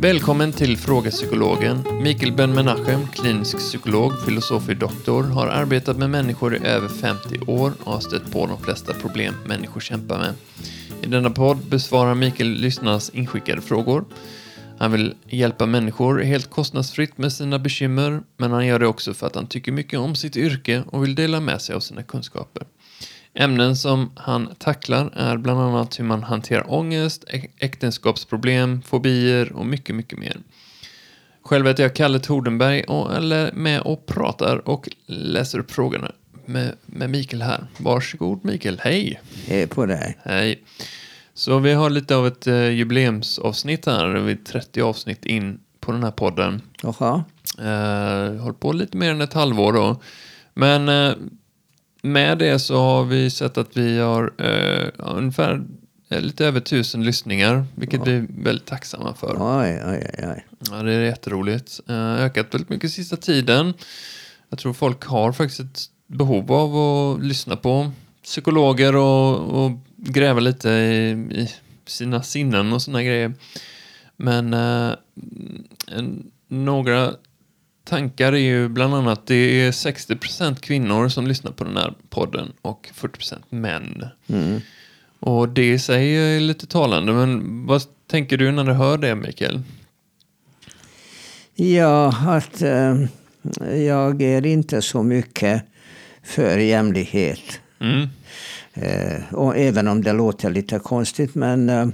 Välkommen till Fråga Psykologen. Mikael Ben-Menachem, klinisk psykolog, filosofie doktor, har arbetat med människor i över 50 år och har stött på de flesta problem människor kämpar med. I denna podd besvarar Mikael lyssnarnas inskickade frågor. Han vill hjälpa människor helt kostnadsfritt med sina bekymmer, men han gör det också för att han tycker mycket om sitt yrke och vill dela med sig av sina kunskaper. Ämnen som han tacklar är bland annat hur man hanterar ångest, äk- äktenskapsproblem, fobier och mycket, mycket mer. Själv heter jag Kalle Tordenberg och är med och pratar och läser upp frågorna med, med Mikael här. Varsågod Mikael, hej! Hej på dig. Hej! Så vi har lite av ett eh, jubileumsavsnitt här, vi är 30 avsnitt in på den här podden. Jaha. Eh, hållit på lite mer än ett halvår då. Men eh, med det så har vi sett att vi har eh, ungefär eh, lite över tusen lyssningar, vilket vi är väldigt tacksamma för. Oj, oj, oj, oj. Ja, det är jätteroligt. Eh, ökat väldigt mycket sista tiden. Jag tror folk har faktiskt ett behov av att lyssna på psykologer och, och gräva lite i, i sina sinnen och sådana grejer. Men eh, en, några tankar är ju bland annat det är 60% kvinnor som lyssnar på den här podden och 40% män. Mm. Och det i sig är lite talande, men vad tänker du när du hör det Mikael? Ja, att eh, jag är inte så mycket för jämlikhet. Mm. Eh, och även om det låter lite konstigt, men eh,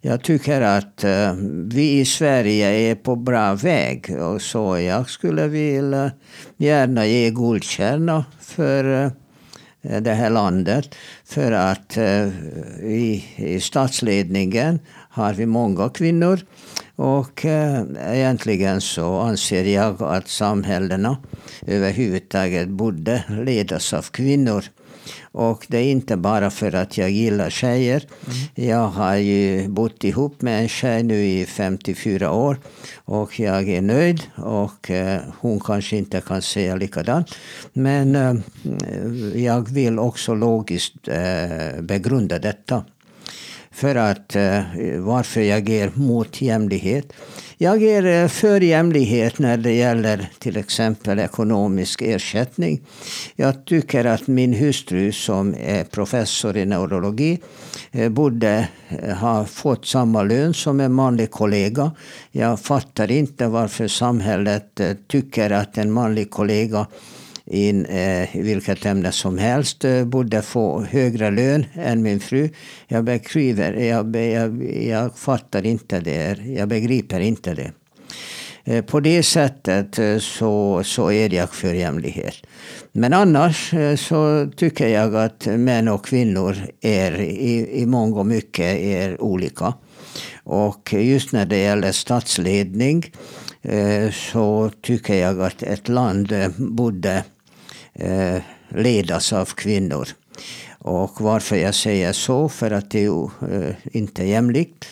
jag tycker att eh, vi i Sverige är på bra väg. Och så jag skulle vilja gärna ge guldstjärna för eh, det här landet. För att eh, i, i statsledningen har vi många kvinnor. Och egentligen så anser jag att samhällena överhuvudtaget borde ledas av kvinnor. Och det är inte bara för att jag gillar tjejer. Jag har ju bott ihop med en tjej nu i 54 år. Och jag är nöjd. Och eh, hon kanske inte kan säga likadant. Men eh, jag vill också logiskt eh, begrunda detta. För att eh, varför jag är mot jämlikhet. Jag är för jämlikhet när det gäller till exempel ekonomisk ersättning. Jag tycker att min hustru som är professor i neurologi eh, borde eh, ha fått samma lön som en manlig kollega. Jag fattar inte varför samhället tycker att en manlig kollega in eh, vilket ämne som helst eh, borde få högre lön än min fru. Jag begriper, jag, jag, jag fattar inte det, jag begriper inte det. Eh, på det sättet eh, så, så är jag för jämlikhet. Men annars så tycker jag att män och kvinnor är i, i mångt och mycket är olika. Och just när det gäller statsledning så tycker jag att ett land borde eh, ledas av kvinnor. Och varför jag säger så, för att det är ju eh, inte jämlikt.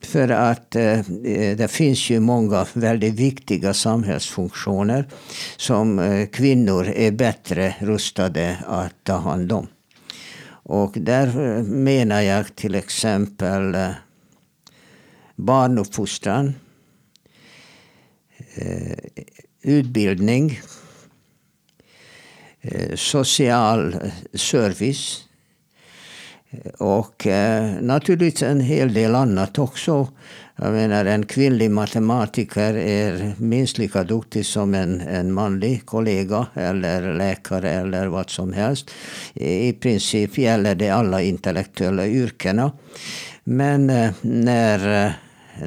För att eh, eh, det finns ju många väldigt viktiga samhällsfunktioner som eh, kvinnor är bättre rustade att ta hand om. Och där eh, menar jag till exempel eh, barnuppfostran, eh, utbildning, Eh, social eh, service eh, och eh, naturligtvis en hel del annat också. Jag menar en kvinnlig matematiker är minst lika duktig som en, en manlig kollega eller läkare eller vad som helst. I princip gäller det alla intellektuella yrkena. Men eh, när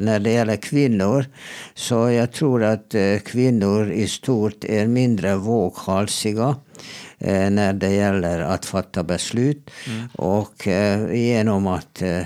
när det gäller kvinnor så jag tror att eh, kvinnor i stort är mindre våghalsiga när det gäller att fatta beslut. Och eh, genom att, eh,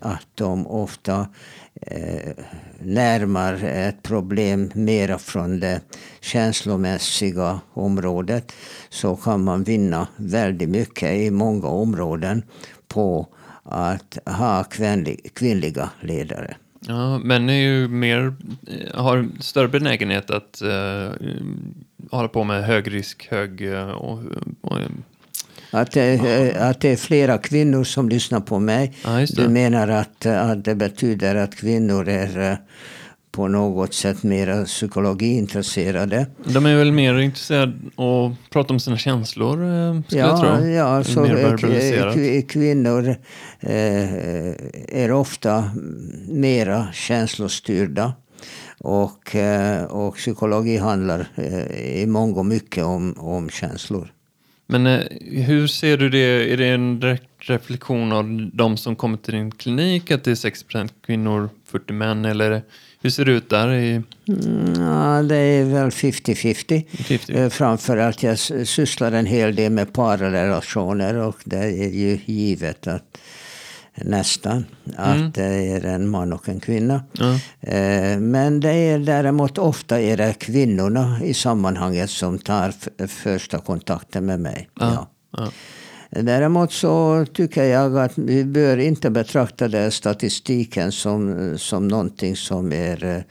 att de ofta eh, närmar ett problem mera från det känslomässiga området så kan man vinna väldigt mycket i många områden på att ha kvinnlig, kvinnliga ledare. Ja, män är ju mer, eh, har större benägenhet att eh, hålla på med hög risk, hög eh, och, och Att det, att det är flera kvinnor som lyssnar på mig. Ja. Du menar att, att det betyder att kvinnor är eh, på något sätt mer psykologiintresserade. De är väl mer intresserade av att prata om sina känslor, eh, skulle jag Ja, tro. ja så mer eh, verbaliserat. k- kvinnor eh, är ofta mera känslostyrda. Och, eh, och psykologi handlar eh, i mångt och mycket om, om känslor. Men eh, hur ser du det? Är det en direkt reflektion av de som kommer till din klinik? Att det är 60% kvinnor, 40 män? Eller hur ser det ut där? I Mm, ja, det är väl 50-50. 50? Eh, Framförallt jag sysslar en hel del med parrelationer och det är ju givet att nästan att det är en man och en kvinna. Eh, Men det är däremot ofta är det kvinnorna i sammanhanget som tar första kontakten med mig. Ja. Ja. Däremot så tycker jag att vi bör inte betrakta den statistiken som, som någonting som är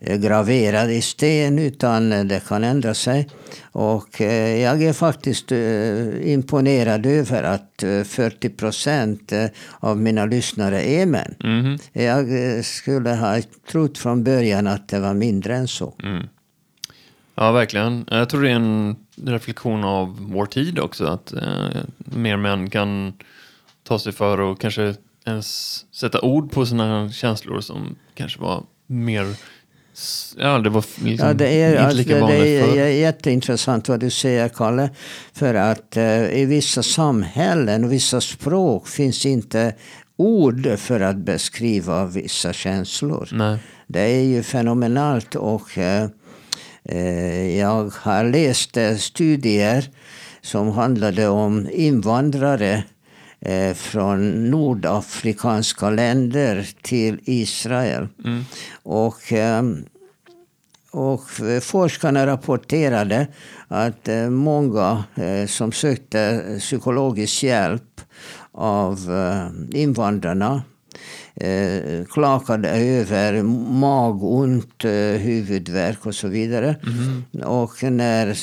eh, graverad i sten utan det kan ändra sig. Och eh, jag är faktiskt eh, imponerad över att eh, 40 procent av mina lyssnare är män. Mhm. Jag skulle ha trott från början att det var mindre än så. Mm. Ja, verkligen. Jag tror det är en reflektion av vår tid också. Att eh, mer män kan ta sig för och kanske ens sätta ord på sina känslor som kanske var mer... Ja, det var liksom Ja, det är, inte alltså, lika det vanligt är förr. j- jätteintressant vad du säger, Kalle. För att eh, i vissa samhällen och vissa språk finns inte ord för att beskriva vissa känslor. Nej. Det är ju fenomenalt och eh, jag har läst eh, studier som handlade om invandrare eh, från nordafrikanska länder till Israel. Mm. Och, eh, och forskarna rapporterade att eh, många eh, som sökte psykologisk hjälp av eh, invandrarna eh, klagade över magont, eh, huvudvärk och så vidare. Och när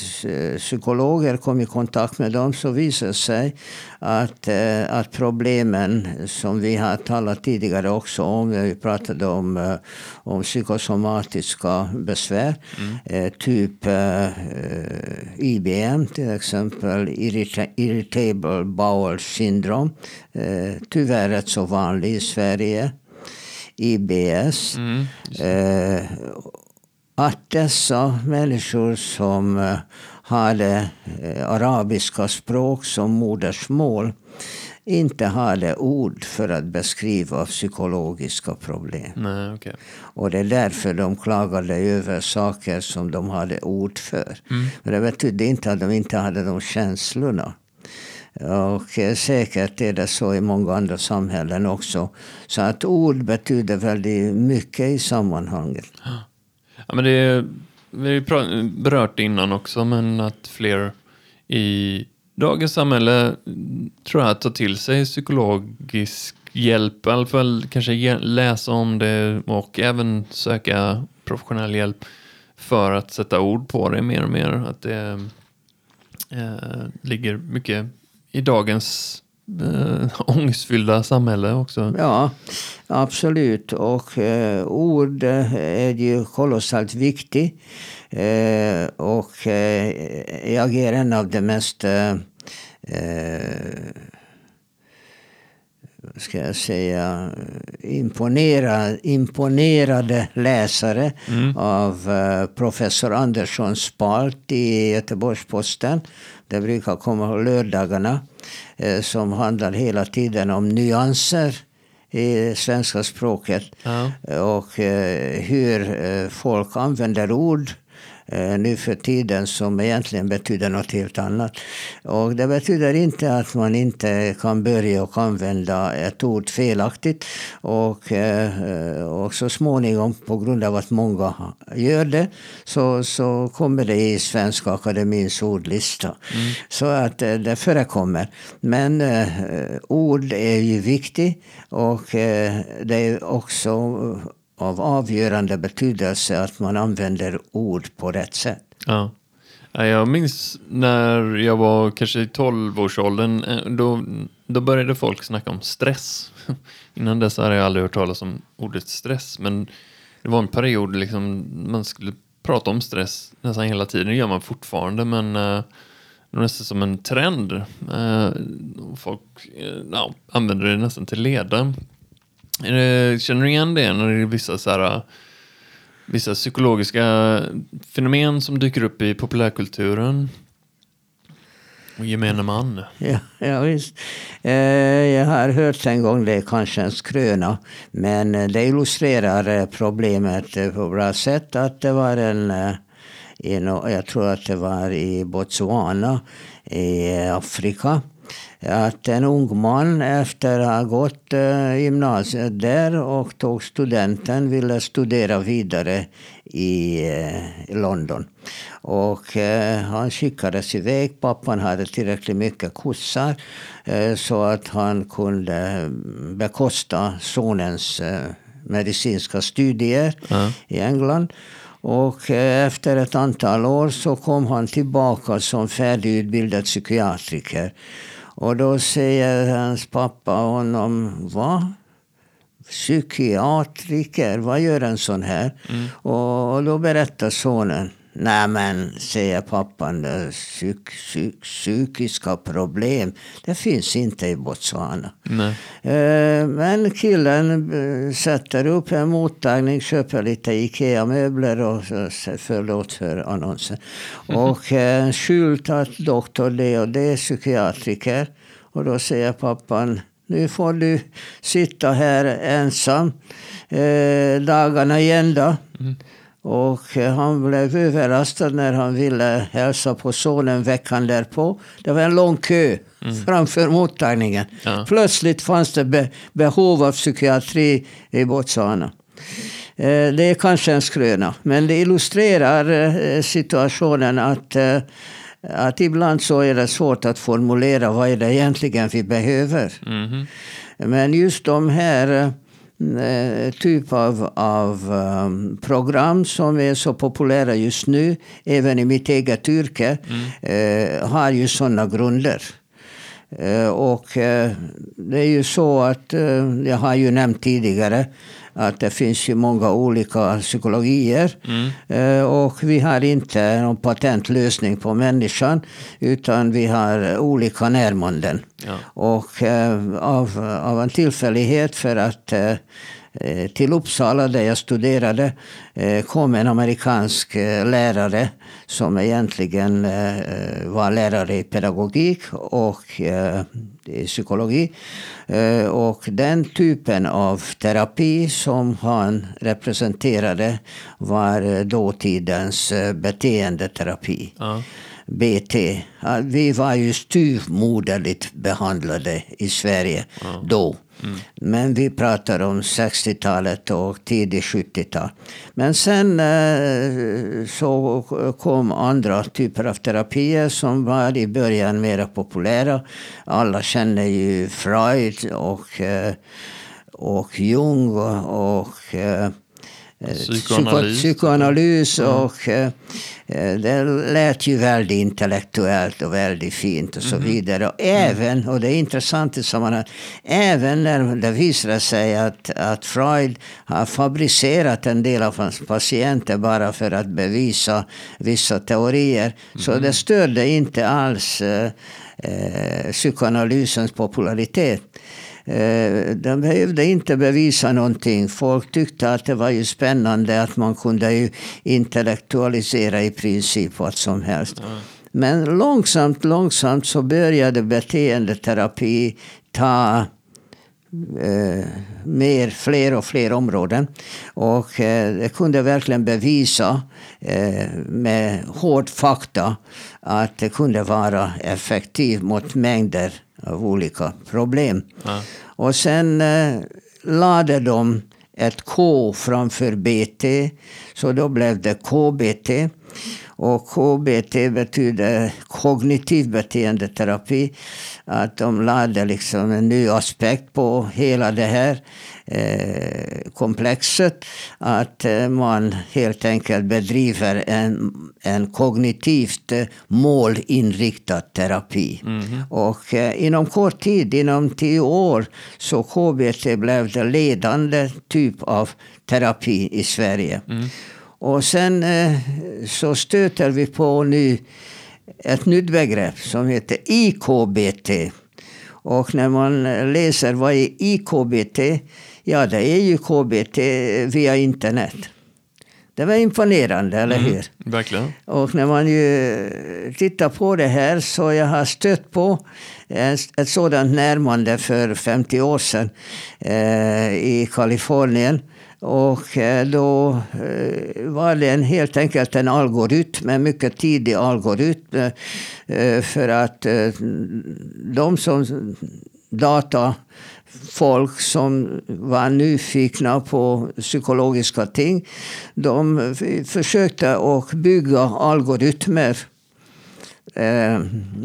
psykologer kom i kontakt med dem så visade det sig att, eh, att problemen som vi har talat tidigare också om, vi pratade om, eh, om psykosomatiska besvär, eh, typ eh, IBM till exempel, irrita- irritable bowel syndrome, tyvärr rätt så vanlig i Sverige, IBS, Mm. Eh, att dessa människor som eh, hade eh, arabiska språk som modersmål inte hade ord för att beskriva psykologiska problem. Nej, okej. Och det är därför de klagade över saker som de hade ord för. Men det betydde inte att de inte hade de känslorna. Och eh, säkert är det så i många andra samhällen också. Så att ord betyder väldigt mycket i sammanhanget. Ja, men det är, vi har ju berört det innan också, men att fler i dagens samhälle tror jag tar till sig psykologisk hjälp, i alla fall kanske läsa om det och även söka professionell hjälp för att sätta ord på det mer och mer. Att det eh, ligger mycket i dagens eh, ångestfyllda samhälle också. Ja, absolut. Och eh, ord eh, är ju kolossalt viktigt. Eh, och eh, jag är en av de mest eh, eh, ska jag säga, imponerad, imponerade läsare av eh, professor Anderssons spalt i Göteborgs-Posten. Det brukar komma lördagarna. Eh, som handlar hela tiden om nyanser i svenska språket. Ja. Och eh, hur eh, folk använder ord nu för tiden som egentligen betyder något helt annat. Och det betyder inte att man inte kan börja och använda ett ord felaktigt. Och, eh, och så småningom, på grund av att många gör det, så, så kommer det i Svenska Akademins ordlista. Så att eh, det förekommer. Men eh, ord är ju viktigt och eh, det är också av avgörande betydelse att man använder ord på rätt sätt. Ja. Jag minns när jag var kanske i 12-årsåldern, eh, då, då började folk snacka om stress. Innan dess hade jag aldrig hört talas om ordet stress, men Det var en period liksom man skulle prata om stress nästan hela tiden. Det gör man fortfarande men eh, det är nästan som en trend. Eh, folk ja, använder det nästan till leda. Känner du igen det när det är vissa, så här, äh, vissa psykologiska fenomen som dyker upp i populärkulturen? Och gemene man. Ja, ja visst. Eh, jag har hört en gång, det är kanske en skröna, men det illustrerar eh, problemet på på bra sätt. Att det var en, eh, en jag tror att det var i Botswana i Afrika att en ung man efter att ha gått eh, gymnasiet där och tog studenten ville studera vidare i eh, London. Och eh, han skickades iväg. Pappan hade tillräckligt mycket kossar så att han kunde bekosta sonens medicinska studier mm. i England. Och eh, efter ett antal år så kom han tillbaka som färdigutbildad psykiatriker. Och då säger hans pappa honom, va? Psykiatriker, vad gör en sån här? Mm. Och då berättar sonen, Nej men, säger pappan, psyk, psyk, psykiska problem, det finns inte i Botswana. Eh, men killen eh, sätter upp en mottagning, köper lite IKEA-möbler och förlåt för annonsen. Och en skylt att doktor det och det, psykiatriker. Och då säger pappan, nu får du sitta här ensam eh, dagarna i ända. Mm. Och eh, han blev överraskad när han ville hälsa på sonen veckan därpå. Det var en lång kö mm. framför mottagningen. Ja. Plötsligt fanns det be behov av psykiatri i Botswana. Eh, det är kanske en skröna, men det illustrerar eh, situationen att, att ibland så är det svårt att formulera vad är det egentligen vi behöver. Mm. Men just de här Eh, Eh, typ av, av um, program som är så populära just nu, även i mitt eget yrke, mm. uh, har ju sådana grunder. Uh, och uh, det är ju så att, jag har ju nämnt tidigare, att det finns ju många olika psykologier. Mm. Eh, och vi har inte någon patentlösning på människan. Utan vi har olika närmanden. Ja. Och eh, av, av en tillfällighet för att eh, till Uppsala där jag studerade kom en amerikansk lärare som egentligen var lärare i pedagogik och psykologi. Eh, och den typen av terapi som han representerade var eh, dåtidens eh, beteendeterapi. Ja. BT. Vi var ju styvmoderligt behandlade i Sverige ja. då. Mm. Men vi pratar om 60-talet och tidigt 70-tal. Men sen eh, så kom andra typer av terapier som var i början mer populära. Alla känner ju Freud och, eh, och Jung och eh, psykoanalys, psykoanalys och mm. Eh, det lät ju väldigt intellektuellt och väldigt fint och så mm. vidare. Och även, och det är intressant i sammanhanget, även när det visade sig att, att Freud har fabricerat en del av hans patienter bara för att bevisa vissa teorier. Mm. Så det stödde inte alls eh, eh, psykoanalysens popularitet. Eh, de behövde inte bevisa någonting. Folk tyckte att det var ju spännande att man kunde ju intellektualisera i princip vad som helst. Mm. Men långsamt, långsamt så började beteendeterapi ta eh, mer, fler och fler områden. Och eh, det kunde verkligen bevisa eh, med hård fakta att det kunde vara effektivt mot mängder av olika problem. Ja. Och sen eh, lade de ett K framför BT, så då blev det KBT. Och KBT betyder kognitiv beteendeterapi. Att de lade liksom en ny aspekt på hela det här eh, komplexet. Att eh, man helt enkelt bedriver en, en kognitivt eh, målinriktad terapi. Mm. Och eh, inom kort tid, inom tio år, så KBT blev det ledande typ av terapi i Sverige. Mm. Och sen eh, så stöter vi på nu ett nytt begrepp som heter IKBT. Och när man läser vad är IKBT, ja det är ju KBT via internet. Det var imponerande, eller mm, hur? Mm, verkligen. Och när man ju tittar på det här så jag har stött på ett sådant närmande för 50 år sedan eh, i Kalifornien. Och eh, då eh, var det en, helt enkelt en algoritm, en mycket tidig algoritm. Eh, för att de som data folk som var nyfikna på psykologiska ting. De försökte att bygga algoritmer eh,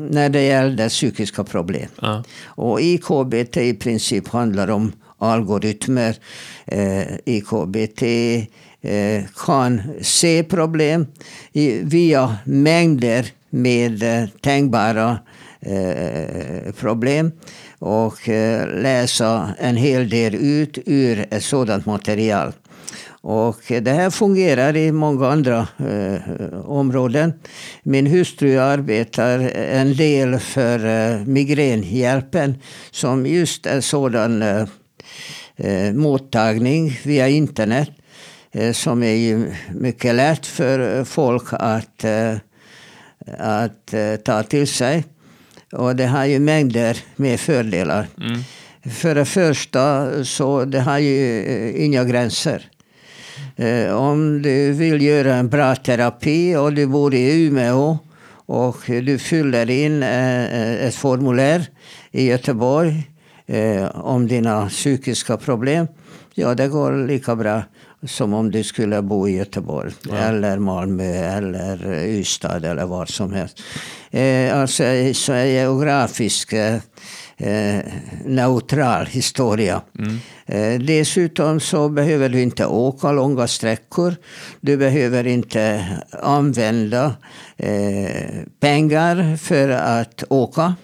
när det gällde psykiska problem. Ja. Och IKBT i princip handlar om algoritmer. Eh, IKBT eh, kan se problem i, via mängder med eh, tänkbara eh, problem och eh, läsa en hel del ut ur ett sådant material. Och det här fungerar i många andra eh, områden. Min hustru arbetar en del för eh, Migränhjälpen som just är sådan eh, eh, mottagning via internet eh, som är mycket lätt för folk att, eh, att eh, ta till sig. Och det har ju mängder med fördelar. Mm. För det första så det har ju eh, inga gränser. Eh, om du vill göra en bra terapi och du bor i Umeå och du fyller in ett formulär i Göteborg eh, om dina psykiska problem. Ja, det går lika bra som om du skulle bo i Göteborg ja. eller Malmö eller Ystad eller var som helst. Eh, alltså så är geografisk eh, neutral historia. Mm. Eh, dessutom så behöver du inte åka långa sträckor. Du behöver inte använda eh, pengar för att åka.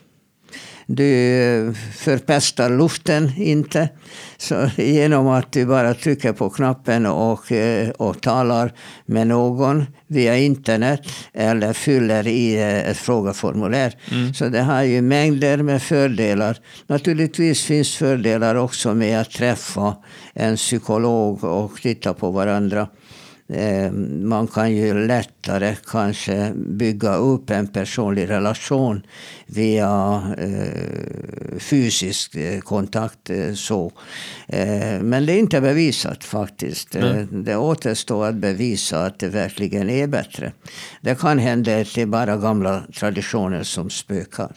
Du förpestar luften inte. Så genom att du bara trycker på knappen och, eh, och talar med någon via internet eller fyller i eh, ett frågeformulär. Mm. Så det har ju mängder med fördelar. Naturligtvis finns fördelar också med att träffa en psykolog och titta på varandra. Eh, man kan ju lättare kanske bygga upp en personlig relation via eh, fysisk eh, kontakt. så. men det är inte bevisat faktiskt. Mm. Det återstår att bevisa att det verkligen är bättre. Det kan hända att det är bara gamla traditioner som spökar.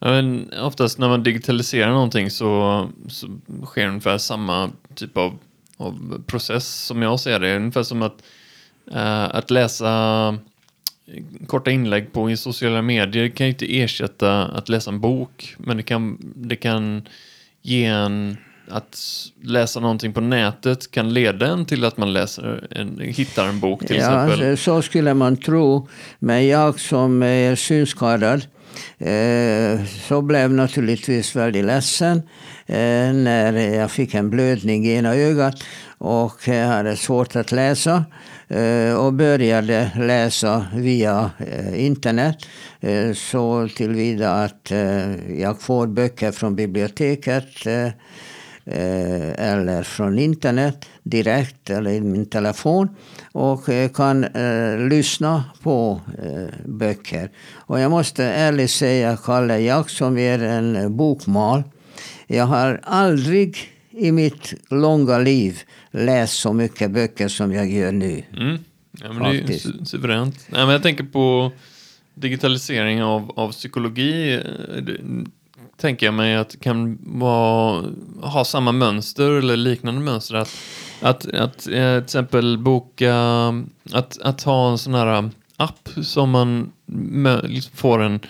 Ja, men oftast när man digitaliserar någonting så, så sker ungefär samma typ av av process som jag ser det. Ungefär som att, uh, att läsa korta inlägg på i sociala medier kan ju inte ersätta att läsa en bok. Men det kan, det kan ge en att läsa någonting på nätet kan leda en till att man läser en, hittar en bok till ja, exempel. Så skulle man tro. Men jag som är synskadad Eh, Eh, så blev naturligtvis väldigt ledsen eh, när jag fick en blödning i ena ögat och hade svårt att läsa eh, och började läsa via internet så tillvida att jag får böcker från biblioteket eller från internet direkt eller i min telefon och eh, kan eh, lyssna på eh, böcker. Och jag måste ärligt säga, Kalle, jag som är en bokmal, jag har aldrig i mitt långa liv läst så mycket böcker som jag gör nu. Mm. Ja, men det är su suveränt. Nej, men jag tänker på digitalisering av, av psykologi. Tänker jag mig att det kan vara, ha samma mönster eller liknande mönster. Att att, att eh, till exempel boka, att, att ha en sån här um, app som man liksom får en,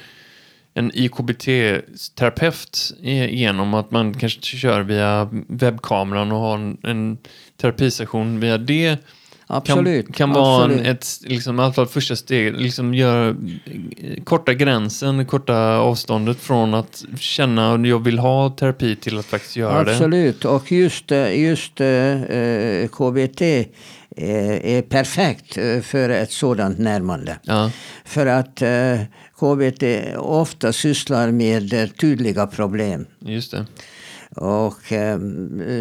en IKBT-terapeut genom att man kanske kör via webbkameran och har en, en terapisession via det. Absolut. Kan, kan vara en, absolut. ett, liksom, i alla fall första steg, liksom göra, korta gränsen, korta avståndet från att känna att jag vill ha terapi till att faktiskt göra det. Absolut, och just, eh, just eh, eh, KBT eh, är perfekt eh, för ett sådant närmande. Ja, För att eh, KBT ofta sysslar med eh, tydliga problem. just det. Och eh,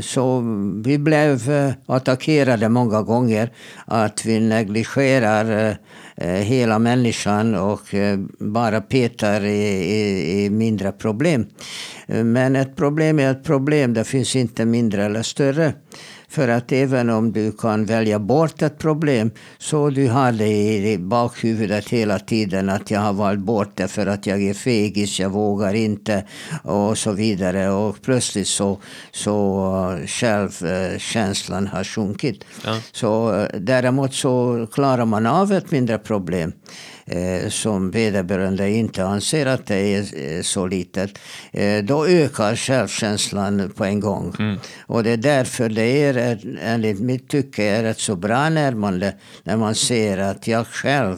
så vi blev eh, attackerade många gånger att vi negligerar eh, hela människan och bara petar i, i, i mindre problem. Men ett problem är ett problem, det finns inte mindre eller större. För att även om du kan välja bort ett problem så du har det i bakhuvudet hela tiden att jag har valt bort det för att jag är fegis, jag vågar inte och så vidare. Och plötsligt så, så uh, självkänslan har sjunkit. Ja. Så eh, däremot så klarar man av ett mindre problem eh, som vederbörande inte anser att det är eh, så litet. Eh, då ökar självkänslan på en gång. Och det är därför det är, enligt mitt tycke, är ett så bra närmande när man ser att jag själv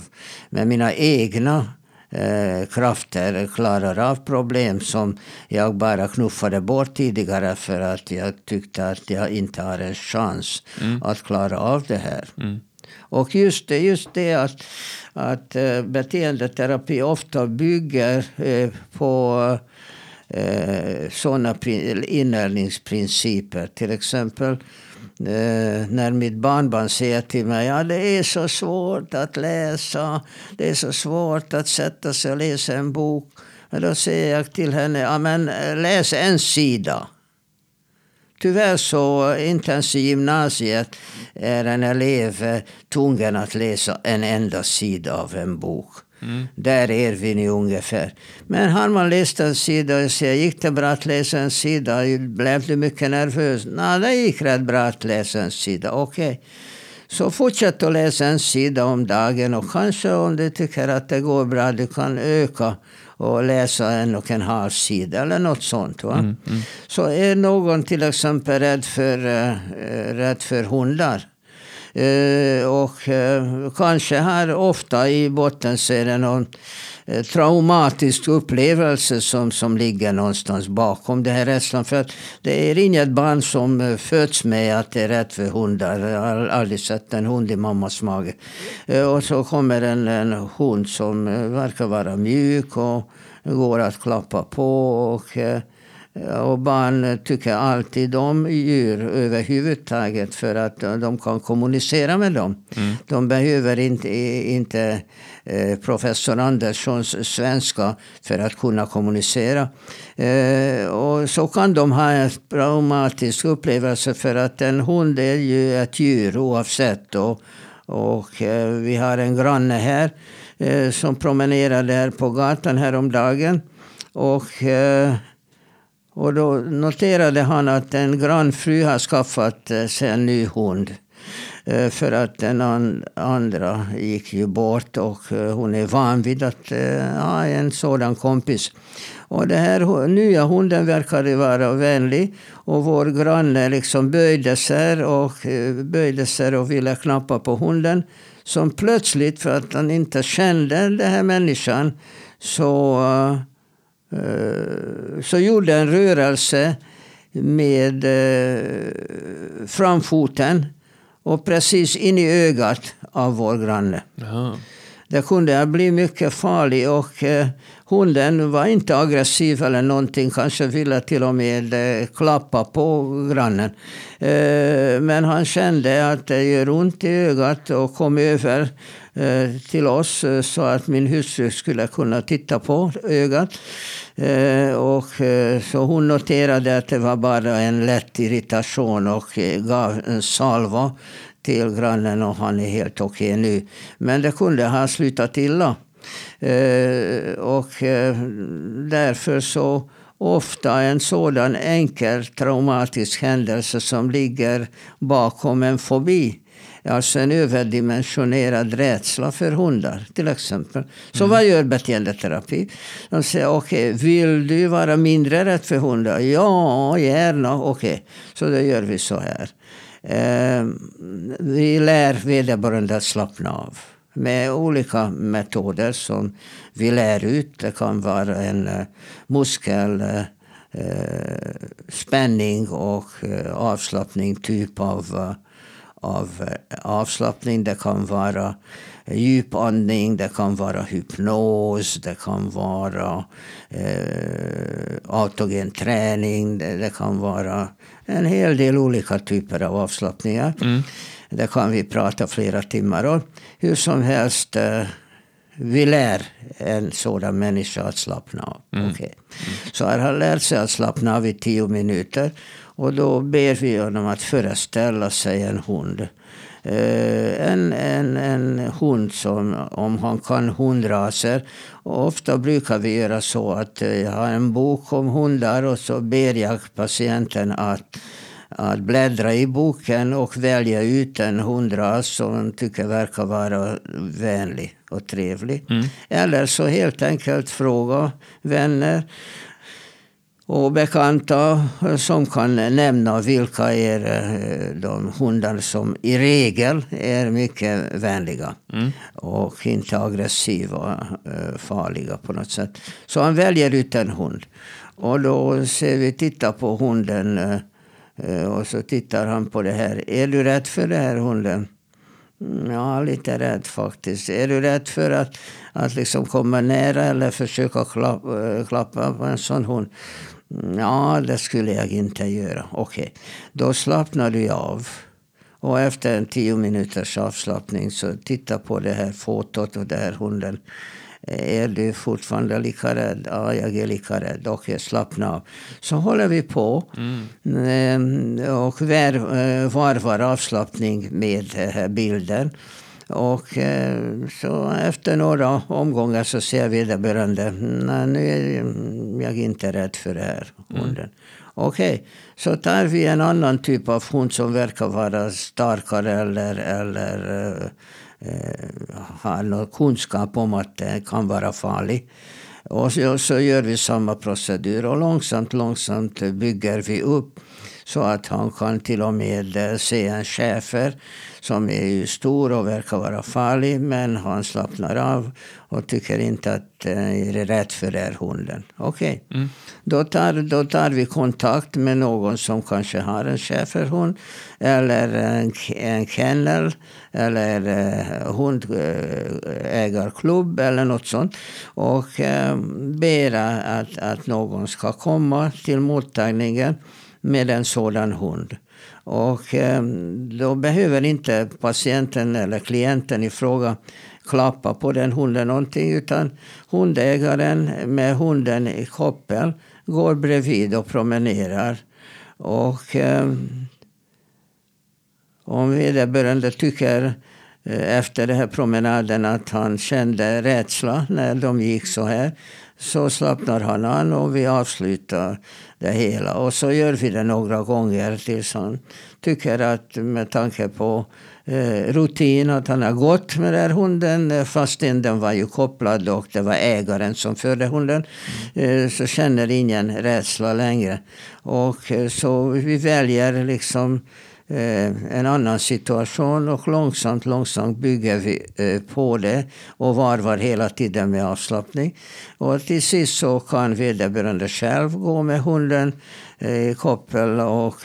med mina egna eh, krafter klarar av problem som jag bara knuffade bort tidigare för att jag tyckte att jag inte har en chans att klara av det här. Och just det, just det att, att eh, beteendeterapi ofta bygger eh, på eh, sådana inlärningsprinciper. Till exempel när mitt barnbarn säger till mig ja det är så svårt att läsa, det är så svårt att sätta sig och läsa en bok. Då säger jag till henne, ja men läs en sida. Tyvärr så, inte ens i gymnasiet är en elev tvungen att läsa en enda sida av en bok. Där är vi nu ungefär. Men har man läst en sida och säger, gick det bra att läsa en sida? Blev du mycket nervös? Nej, det gick rätt bra att läsa en sida. Okej. Så fortsätt att läsa en sida om dagen och kanske om du tycker att det går bra, du kan öka och läsa en och en halv sida eller något sånt. Va? Så är någon till exempel rädd för, eh, rädd för hundar Eh, och eh, kanske har ofta i botten så är det någon eh, traumatisk upplevelse som, som ligger någonstans bakom det här rädslan. För att det är inget barn som föds med att det är rätt för hundar. Jag har aldrig sett en hund i mammas mage. Och så kommer en, en hund som verkar vara mjuk och går att klappa på. och eh, och barn tycker alltid om djur överhuvudtaget för att de kan kommunicera med dem. De behöver inte, inte eh, professor Anderssons svenska för att kunna kommunicera. Eh, och så kan de ha en traumatisk upplevelse för att en hund är ju ett djur oavsett. Och, och vi har en granne här som promenerade här på gatan häromdagen. Och och då noterade han att en grannfru har skaffat eh, sig en ny hund. Eh, för att den andra gick ju bort och eh, hon är van vid att ha en sådan kompis. Och den här nya hunden verkade vara vänlig. Och vår granne liksom böjde sig och, böjde sig och ville knappa på hunden. Som plötsligt, för att han inte kände den här människan, så så gjorde en rörelse med eh, framfoten och precis in i ögat av vår granne. Jaha. Det kunde bli mycket farligt och eh, hunden var inte aggressiv eller någonting. Kanske ville till och med eh, klappa på grannen. Eh, men han kände att det gör ont i ögat och kom över eh, Eh, till oss eh, så att min hustru skulle kunna titta på ögat. Eh, och, så hon noterade att det var bara en lätt irritation och gav en salva till grannen och han är helt okej nu. Men det kunde ha slutat illa. Och därför så ofta en sådan enkel traumatisk händelse som ligger bakom en fobi Alltså en överdimensionerad rädsla för hundar till exempel. Så mm. vad gör beteendeterapi? De säger okej, okay, vill du vara mindre rädd för hundar? Ja, gärna. Okej, okay. så då gör vi så här. Eh, vi lär vederbörande att slappna av med olika metoder som vi lär ut. Det kan vara en eh, muskel eh, eh spänning och eh, avslappning, typ av, eh, av avslappning. Det kan vara djupandning, det kan vara hypnos, det kan vara autogen träning, det, det, kan vara en hel del olika typer av avslappningar. Mm. Det kan vi prata flera timmar om. Hur som helst, eh, vi lär en sådan människa att slappna av. Mm. Okay. Mm. Så han har lärt sig att slappna av i tio minuter. Och då ber vi honom att föreställa sig en hund. Uh, en, en, en hund som, om han kan hundraser. Och ofta brukar vi göra så att jag har en bok om hundar och så ber jag patienten att att bläddra i boken och välja ut en hundras som man tycker verkar vara vänlig och trevlig. Mm. Eller så helt enkelt fråga vänner och bekanta som kan nämna vilka är eh, de hundar som i regel är mycket vänliga mm. och inte aggressiva, eh, farliga på något sätt. Så han väljer ut en hund. Och då ser vi, titta på hunden eh, Eh, och så tittar han på det här. Är du rädd för den här hunden? Mm, ja, lite rädd faktiskt. Är du rädd för att, att liksom komma nära eller försöka klappa, eh, klappa på en sån hund? Ja, det skulle jag inte göra. Okej, okay. då slappnar du av. Och efter en tio minuters avslappning så titta på det här fotot och den här hunden. Är du fortfarande lika rädd? Ja, jag är lika rädd. Okej, slappna av. Så håller vi på. Mm. Och eh, varvar avslappning med bilden. Och eh, så efter några omgångar så ser vederbörande, nej nu är jag inte rädd för det här hunden. Mm. Okej, okay. så tar vi en annan typ av hund som verkar vara starkare eller, eller Eh, har någon kunskap om att det kan vara farligt. Och så, så gör vi samma procedur och långsamt, långsamt bygger vi upp så att han kan till och med eh, se en schäfer som är stor och verkar vara farlig. Men han slappnar av och tycker inte att eh, är rätt för den hunden. Okej, okay. mm. då, tar, då tar vi kontakt med någon som kanske har en schäferhund. Eller en, en kennel. Eller eh, hundägarklubb eller något sånt. Och eh, ber att, att någon ska komma till mottagningen med en sådan hund. Och ehm, då behöver inte patienten eller klienten i fråga klappa på den hunden någonting utan hundägaren med hunden i koppel går bredvid och promenerar. Och ehm, om vederbörande tycker eh, efter den här promenaden att han kände rädsla när de gick så här så slappnar han an och vi avslutar det hela. Och så gör vi det några gånger tills han tycker att med tanke på eh, rutin att han har gått med den här hunden eh, fastän den var ju kopplad och det var ägaren som förde hunden. Eh, så känner ingen rädsla längre. Och eh, så vi väljer liksom Eh, Eh, en annan situation och långsamt, långsamt bygger vi eh, på det och varvar hela tiden med avslappning. Och till sist så kan vederbörande själv gå med hunden eh, i koppel och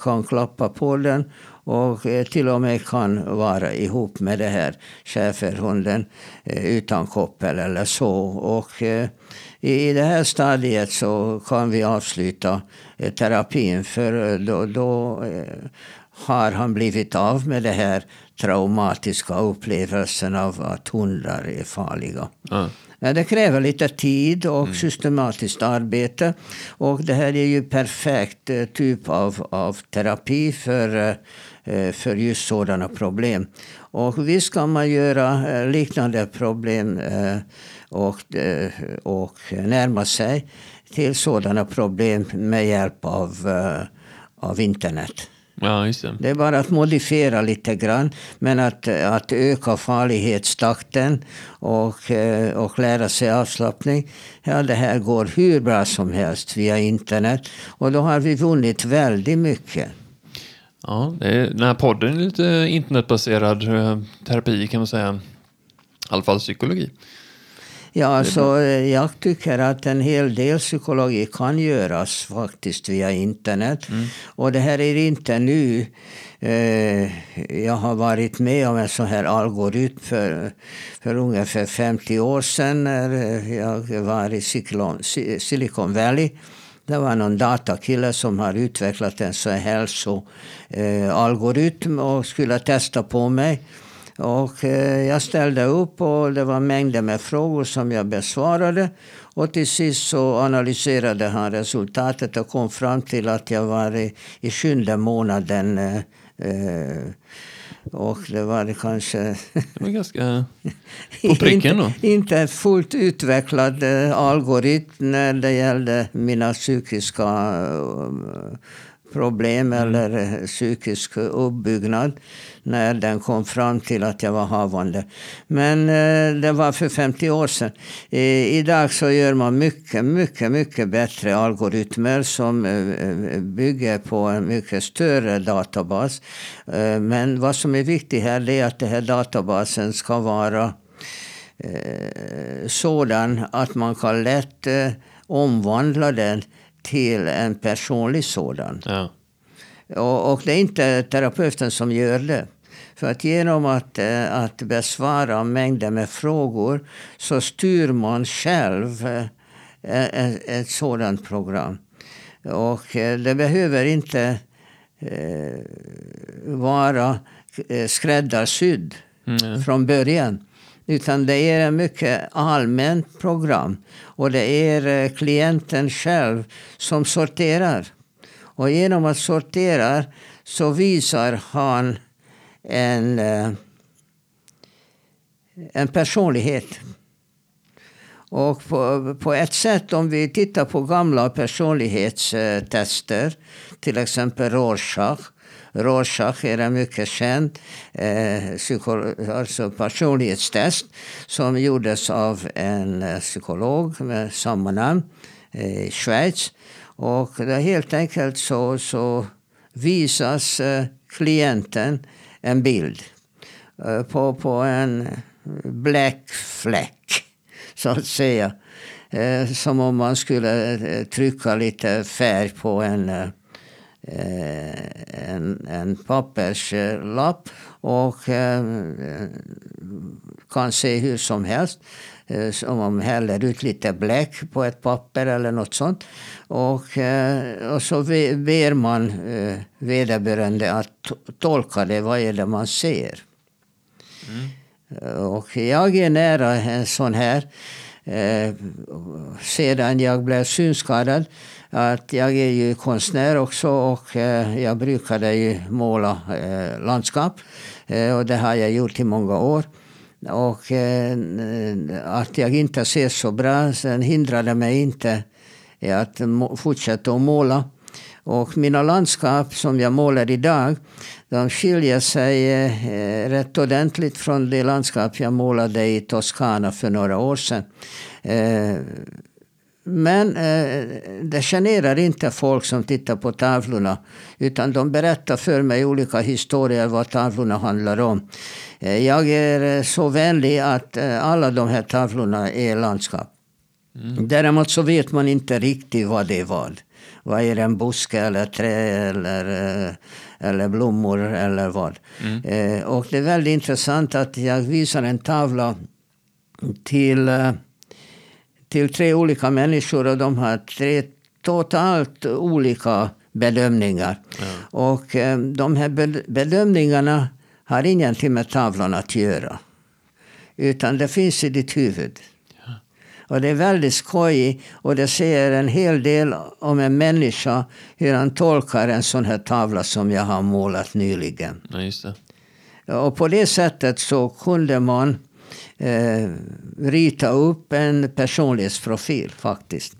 kan klappa på den och till och med kan vara ihop med det här schäferhunden utan koppel eller så. Och i det här stadiet så kan vi avsluta terapin för då, då har han blivit av med det här traumatiska upplevelsen av att hundar är farliga. Mm. Det kräver lite tid och mm. systematiskt arbete. Och det här är ju perfekt eh, typ av, av terapi för, eh, för just sådana problem. Och visst kan man göra eh, liknande problem och, och närma sig till sådana problem med hjälp av, av internet. Ja, just det. Det är bara att modifiera lite grann. Men att, att öka farlighetstakten och, eh, och lära sig avslappning. Ja, det här går hur bra som helst via internet. Och då har vi vunnit väldigt mycket. Ja, är, den här podden är lite internetbaserad eh, terapi kan man säga. I alla fall psykologi. Ja, alltså, jag tycker att en hel del psykologi kan göras faktiskt via internet. Mm. Och det här är inte nu. Eh, jag har varit med om en sån här algoritm för, för ungefär 50 år sedan när jag var i Silicon Valley. Det var någon datakille som har utvecklat en sån här hälsoalgoritm och skulle testa på mig. Och eh, jag ställde upp och det var mängder med frågor som jag besvarade. Och till sist så analyserade han resultatet och kom fram till att jag var i, i sjunde månaden. Eh, eh, och det var kanske... Det var ganska på pricken då. inte, inte en fullt utvecklad algoritm när det gällde mina psykiska problem mm. eller psykisk uppbyggnad när den kom fram till att jag var havande. Men eh, det var för 50 år sedan. I, idag så gör man mycket, mycket, mycket bättre algoritmer som eh, bygger på en mycket större databas. Eh, men vad som är viktigt här är att den här databasen ska vara sådan att man kan lätt omvandla den till en personlig sådan. Ja. Och, och, det är inte terapeuten som gör det. För att genom att, eh, att besvara mängder med frågor så styr man själv ett, eh, ett sådant program. Och eh, det behöver inte vara skräddarsydd mm. från början. Utan det är ett mycket allmänt program. Och det är eh, klienten själv som sorterar. Och genom att sortera så visar han en, eh, en personlighet. Och på, på ett sätt, om vi tittar på gamla personlighetstester, till exempel Rorschach. Rorschach är en mycket känd eh, alltså personlighetstest som gjordes av en eh, psykolog med samma namn eh, i Schweiz. Och det helt enkelt så, så visas eh, klienten en bild eh, på, på en black fläck, så att säga. Eh, som om man skulle eh, trycka lite färg på en, eh, en, en papperslapp och kan se hur som helst. Eh, som man häller ut lite bläck på ett papper eller något sånt. Och, eh, och så ber man eh, vederbörande att tolka det. Vad är det man ser? Mm. Och jag är nära en sån här. sedan jag blev synskadad. Att jag är ju konstnär också och eh, jag brukade ju måla eh, landskap. Eh, och det har jag gjort i många år. Och att jag inte ser så bra sen hindrade mig inte att fortsätta att måla. Och mina landskap som jag målar idag, de skiljer sig eh, rätt ordentligt från det landskap jag målade i Toscana för några år sedan. Eh, men eh, det generar inte folk som tittar på tavlorna. Utan de berättar för mig olika historier vad tavlorna handlar om. Eh, jag är eh, så vänlig att eh, alla de här tavlorna är landskap. Mm. Däremot så vet man inte riktigt vad det är vad. Vad är en buske eller trä eller, eller blommor eller vad. Mm. Och det är väldigt intressant att jag visar en tavla till, till tre olika människor och de har tre totalt olika bedömningar. Ja. Och de här bedömningarna har ingenting med tavlan att göra. Utan det finns i ditt huvud. Ja. Och det är väldigt skojigt och det säger en hel del om en människa, hur han tolkar en sån här tavla som jag har målat nyligen. Ja. Och på det sättet så kunde man eh, rita upp en personlighetsprofil faktiskt.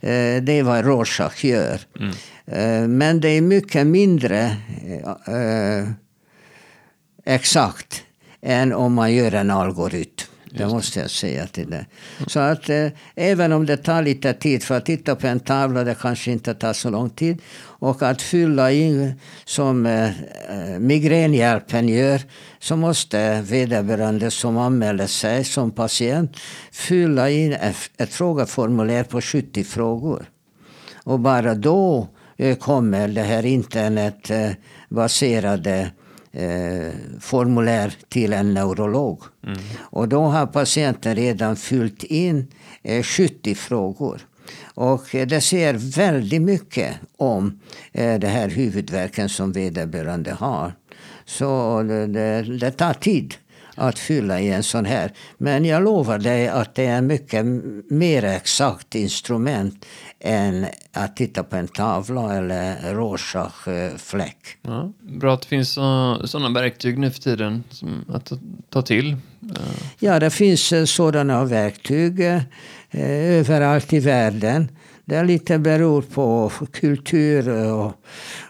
Eh, det är vad Rorschach gör. Eh, men det är mycket mindre eh, exakt än om man gör en algoritm. Det måste jag säga till dig. Så att eh, även om det tar lite tid för att titta på en tavla, det kanske inte tar så lång tid. Och att fylla in som eh, migränhjälpen gör, så måste vederbörande som anmäler sig som patient fylla in ett, ett frågeformulär på 70 frågor. Och bara då eh, kommer det här internetbaserade eh, formulär till en neurolog. Mm. Och då har patienten redan fyllt in eh, 70 frågor. Och eh, det säger väldigt mycket om eh, det här huvudvärken som vederbörande har. Så det, det, det tar tid att fylla i en sån här. Men jag lovar dig att det är mycket mer exakt instrument än att titta på en tavla eller Rorschach-fläck. Ja, bra att det finns sådana verktyg nu för tiden att ta till. Ja, det finns eh, sådana verktyg eh, Eh, överallt i världen. Det är lite beror på kultur och,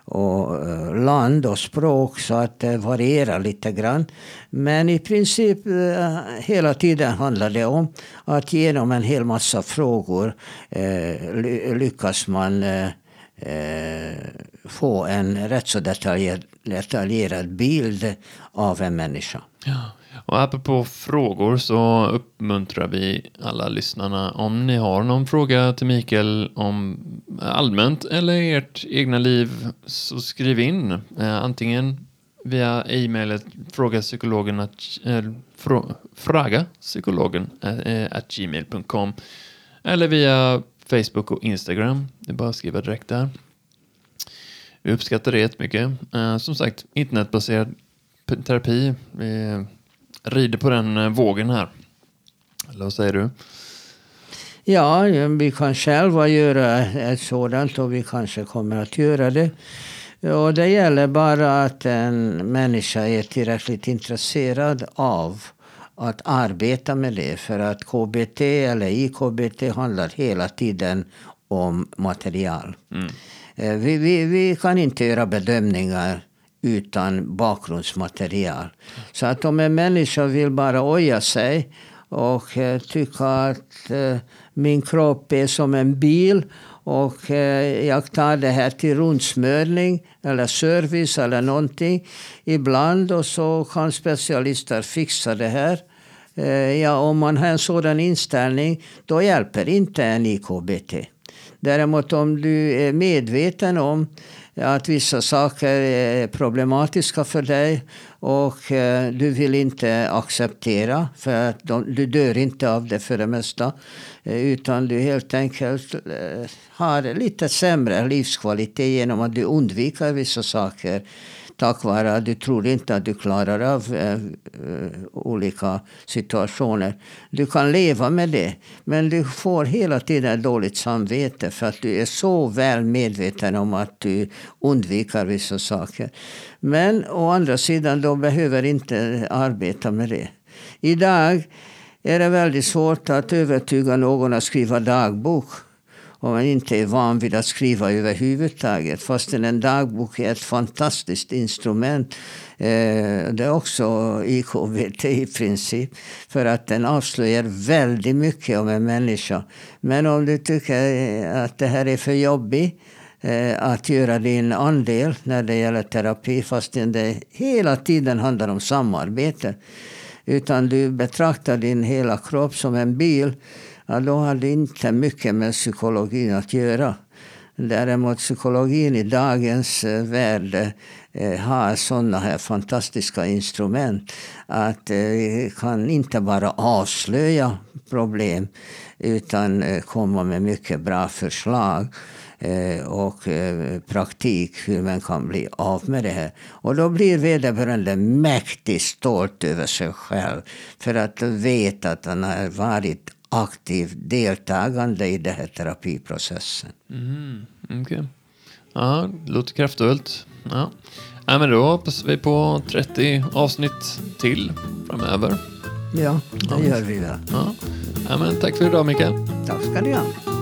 och eh, land och språk så att det varierar lite grann. Men i princip eh, hela tiden handlar det om att genom en hel massa frågor eh, lyckas man få en rätt så detaljerad, detaljerad bild av en människa. Ja. Och apropå frågor så uppmuntrar vi alla lyssnarna om ni har någon fråga till Mikael om allmänt eller ert egna liv så skriv in eh, antingen via e-mailet frågapsykologen att, eh, frå, fraga psykologen eh, at gmail.com eller via Facebook och Instagram. Det är bara att skriva direkt där. Vi uppskattar det jättemycket. Eh, som sagt, internetbaserad terapi. Eh, rider på den eh, vågen här. Eller vad säger du? Ja, vi kan själva göra ett sådant och vi kanske kommer att göra det. Och det gäller bara att en människa är tillräckligt intresserad av att arbeta med det. För att KBT eller IKBT handlar hela tiden om material. Mm. Eh, vi, vi, vi kan inte göra bedömningar utan bakgrundsmaterial. Så att om en människa vill bara oja sig och eh, tycka att eh, min kropp är som en bil och eh, jag tar det här till rundsmörning eller service eller någonting ibland och så kan specialister fixa det här. Eh, ja, om man har en sådan inställning då hjälper inte en IKBT. Däremot om du är medveten om att vissa saker är problematiska för dig och eh, du vill inte acceptera för att de, du dör inte av det för det mesta. Eh, utan du helt enkelt eh, har lite sämre livskvalitet genom att du undviker vissa saker tack vare att du tror inte att du klarar av eh, eh, olika situationer. Du kan leva med det, men du får hela tiden dåligt samvete för att du är så väl medveten om att du undviker vissa saker. Men å andra sidan, de behöver inte arbeta med det. Idag är det väldigt svårt att övertyga någon att skriva dagbok om man inte är van vid att skriva överhuvudtaget. Fastän en dagbok är ett fantastiskt instrument. Eh, det är också IKBT i princip. För att den avslöjar väldigt mycket om en människa. Men om du tycker eh, att det här är för jobbigt eh, att göra din andel när det gäller terapi fastän det hela tiden handlar om samarbete. Utan du betraktar din hela kropp som en bil ja, då har det inte mycket med psykologin att göra. Däremot psykologin i dagens eh, värld eh, har sådana här fantastiska instrument att eh, kan inte bara avslöja problem utan eh, komma med mycket bra förslag eh, och eh, praktik hur man kan bli av med det här. Och då blir vederbörande mäktigt stolt över sig själv för att veta att han har varit aktivt deltagande i den här terapiprocessen. Mm, okay. Ja, det låter kraftfullt. Ja. Ja, men då hoppas vi på 30 avsnitt till framöver. Ja, det ja. gör vi väl. Ja. Ja, men tack för idag Mikael. Tack ska ni ha.